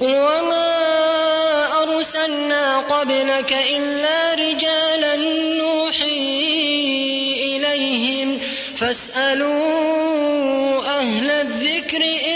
وما أرسلنا قبلك إلا رجالا نوحي إليهم فاسألوا أهل الذكر إن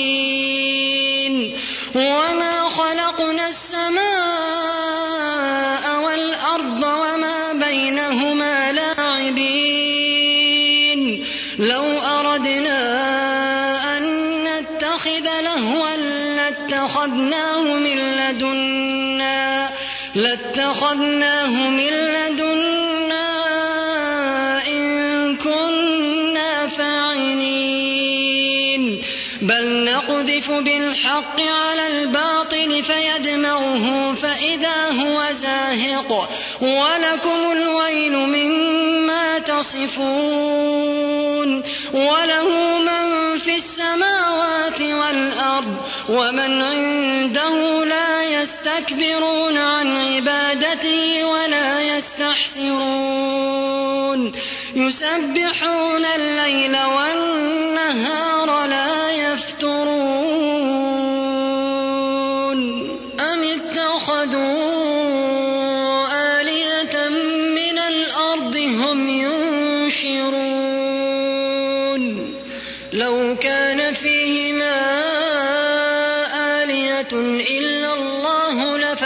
الباطل فيدمغه فإذا هو زاهق ولكم الويل مما تصفون. وله من في السماوات والأرض ومن عنده لا يستكبرون عن عبادته ولا يستحسرون. يسبحون الليل والنهار لا يفترون.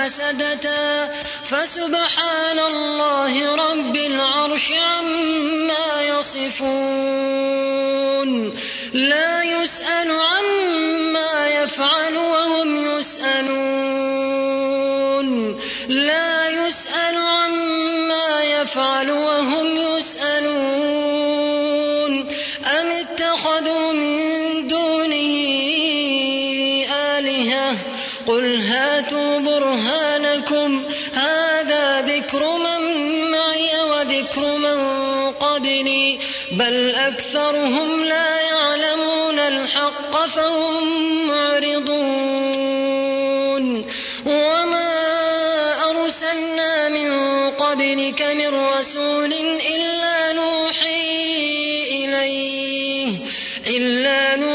لفسدتا فسبحان الله رب العرش عما يصفون. لا يسأل عما يفعل وهم يسألون. لا هاتوا برهانكم هذا ذكر من معي وذكر من قبلي بل أكثرهم لا يعلمون الحق فهم معرضون وما أرسلنا من قبلك من رسول إلا نوحي إليه إلا نوحي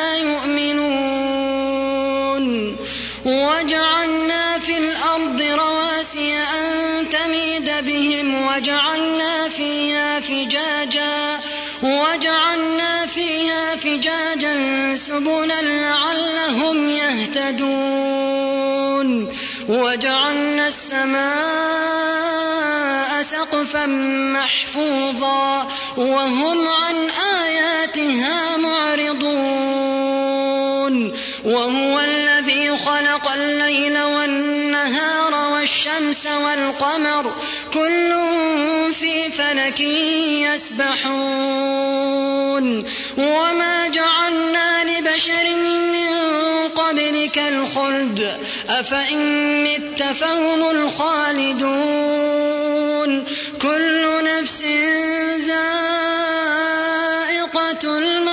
وجعلنا فيها فجاجا وجعلنا فيها فجاجا سبلا لعلهم يهتدون. وجعلنا السماء سقفا محفوظا وهم عن آياتها معرضون. وهو الذي خلق الليل والنهار والشمس والقمر كل فلك يسبحون وما جعلنا لبشر من قبلك الخلد أفإن مت فهم الخالدون كل نفس ذائقة الموت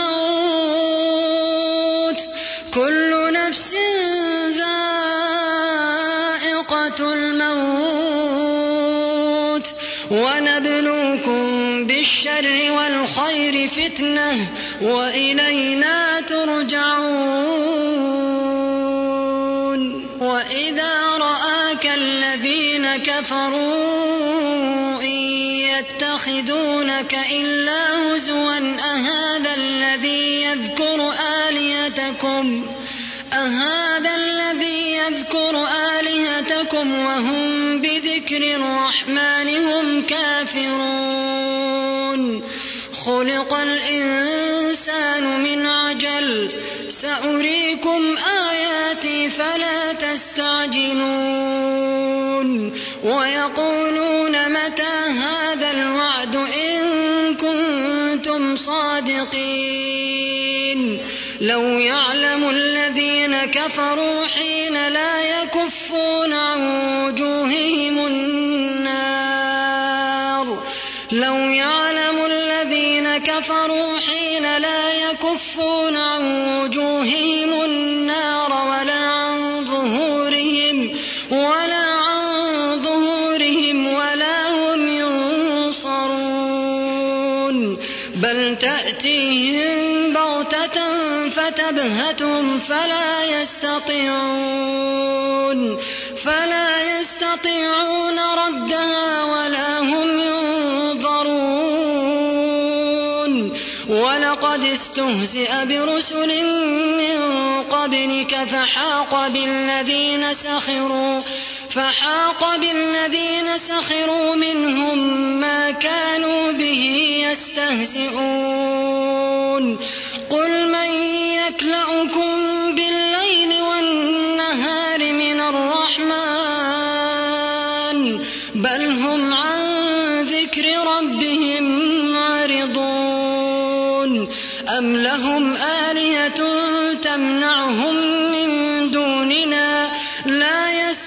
فتنة وإلينا ترجعون. وإذا رآك الذين كفروا إن يتخذونك إلا هزوا أهذا الذي يذكر آلهتكم؟ أهذا الذي يذكر آلهتكم وهم بذكر الرحمن هم كافرون. خلق الإنسان من عجل. سأريكم آياتي فلا تستعجلون. ويقولون متى هذا الوعد إن كنتم صادقين. لو يعلم الذين كفروا حين لا يكفون عن وجوههم كفروا حين لا يكفون عن وجوههم النار ولا عن ظهورهم ولا عن ظهورهم ولا هم ينصرون. بل تأتيهم بغتة فتبهتهم فلا يستطيعون. فلا يستطيعون ردها ولا هم ينظرون. ولقد استهزئ برسل من قبلك فحاق بالذين سخروا فحاق بالذين سخروا منهم ما كانوا به يستهزئون. قل من يكلأكم بالليل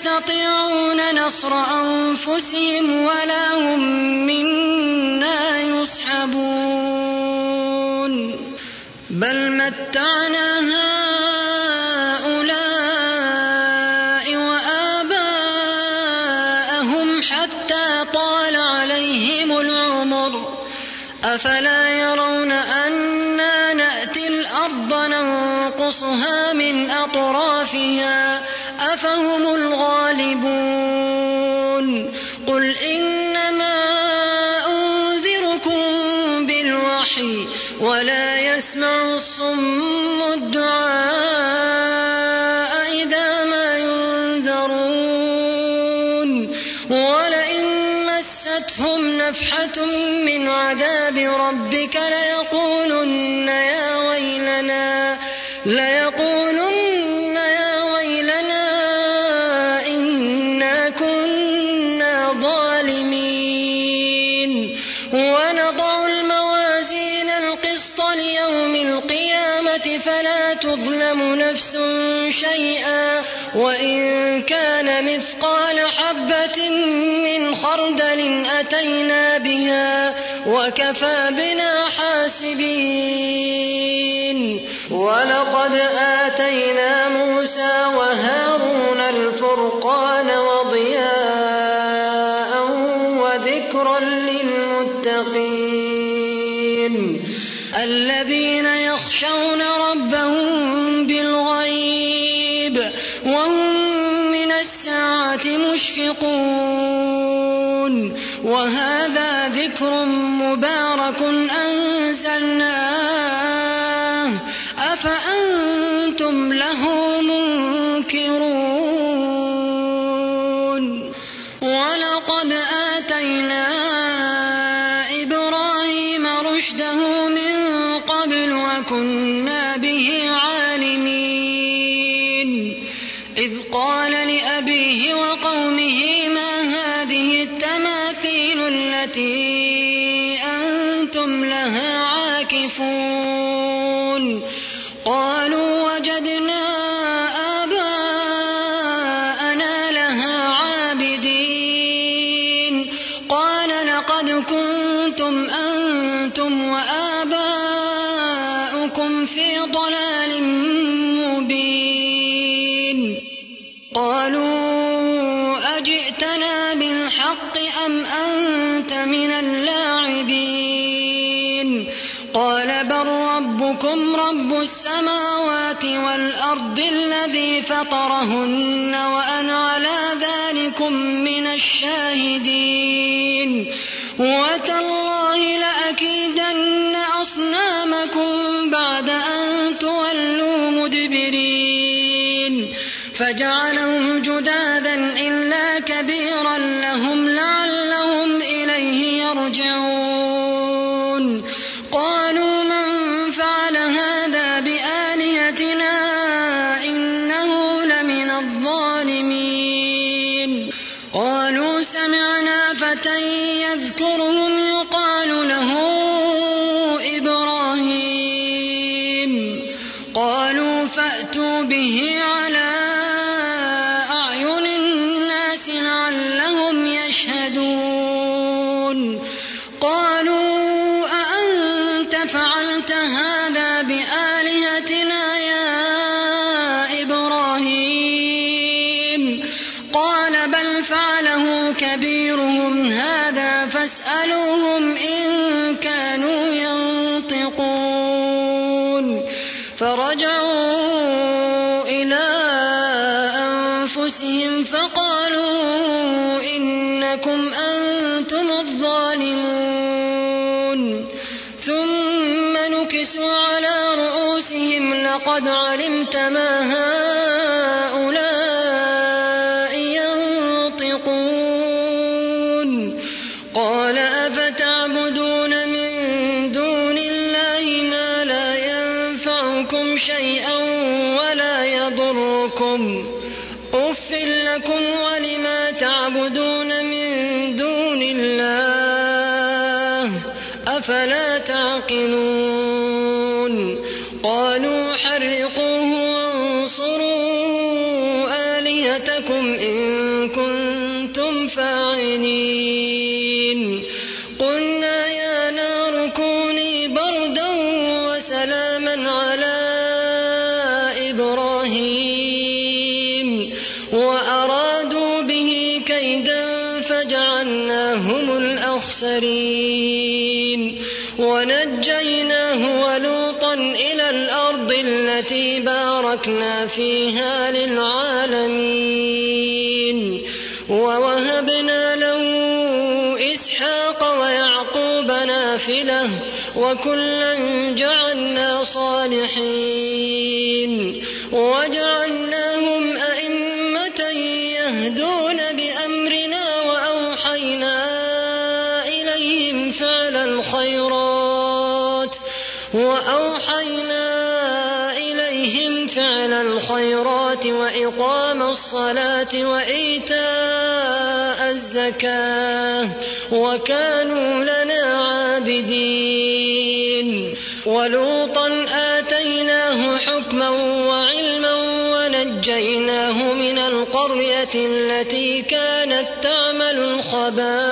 يستطيعون نصر أنفسهم ولا هم منا يصحبون. بل متعنا هؤلاء ولئن مستهم نفحة من عذاب ربك ليقولن يا ويلنا ليقولن يا ويلنا خردل أتينا بها وكفى بنا حاسبين. ولقد آتينا موسى وهارون الفرقان وضياء وذكرا للمتقين. الذين يخشون ربهم التي أنتم لها عاكفون. قالوا مطرهن قلت هذا بآلهتنا يضركم شيئا ولا يضركم. أف لكم ولما تعبدون من دون الله أفلا تعقلون باركنا فيها للعالمين ووهبنا له إسحاق ويعقوب نافلة وكلا جعلنا صالحين وجعلناهم الصلاة وإيتاء الزكاة وكانوا لنا عابدين. ولوطا آتيناه حكما وعلما ونجيناه من القرية التي كانت تعمل الخبائث.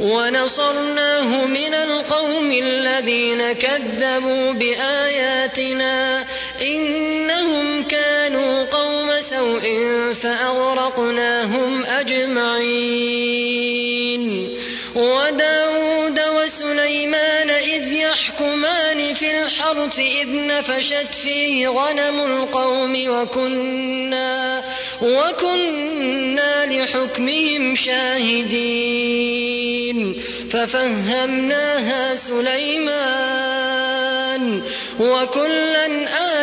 ونصرناه من القوم الذين كذبوا بآياتنا إنهم كانوا قوم سوء فأغرقناهم أجمعين. وداود يحكمان في الحرث إذ نفشت فيه غنم القوم وكنا وكنا لحكمهم شاهدين. ففهمناها سليمان وكلا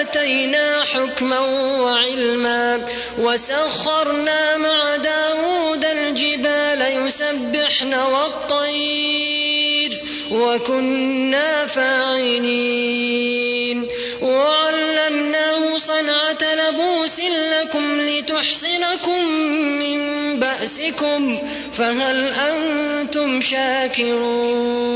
آتينا حكما وعلما وسخرنا مع داود الجبال يسبحن والطير وكنا فاعلين. وعلمناه صنعة لبوس لكم لتحصنكم من بأسكم فهل أنتم شاكرون؟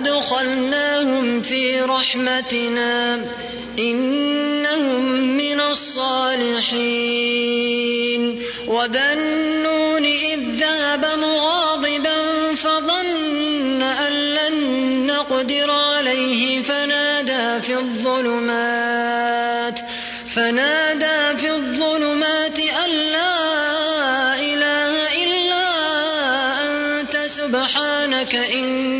وأدخلناهم في رحمتنا إنهم من الصالحين. وذا النون إذ ذهب مغاضبا فظن أن لن نقدر عليه. فنادى في الظلمات فنادى في الظلمات أن لا إله إلا أنت سبحانك إني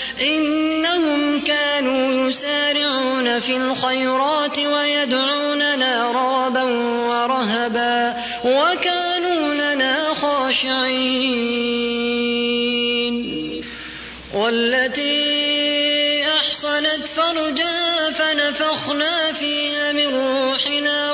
إنهم كانوا يسارعون في الخيرات ويدعوننا رغبا ورهبا وكانوا لنا خاشعين. والتي أحصنت فرجها فنفخنا فيها من روحنا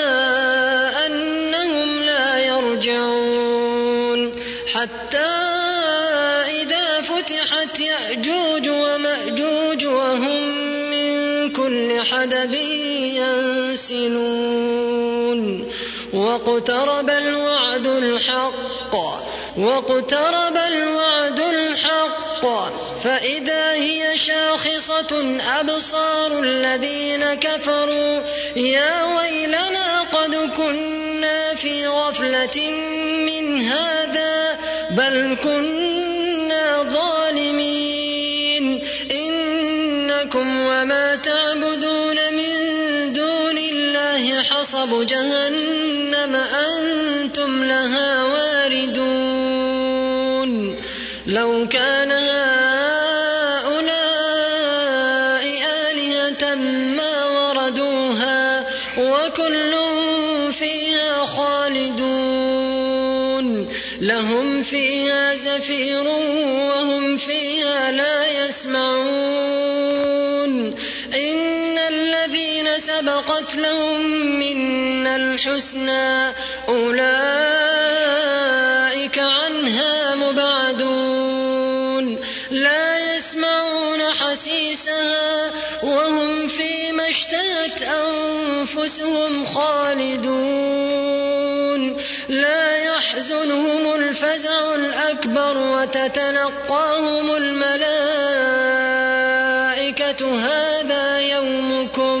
ينسلون واقترب الوعد الحق. واقترب الوعد الحق. فإذا هي شاخصة أبصار الذين كفروا. يا ويلنا قد كنا في غفلة من هذا بل كنا جہنم سبقت لهم منا الحسنى. أولئك عنها مبعدون. لا يسمعون حسيسها وهم فيما اشتهت أنفسهم خالدون. لا يحزنهم الفزع الأكبر وتتلقاهم الملائكة. هذا يومكم.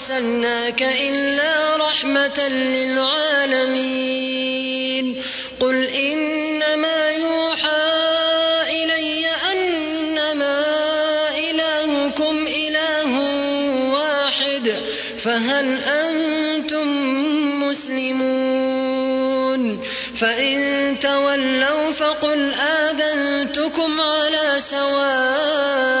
أرسلناك إلا رحمة للعالمين. قل إنما يوحى إلي أنما إلهكم إله واحد فهل أنتم مسلمون؟ فإن تولوا فقل آذنتكم على سواء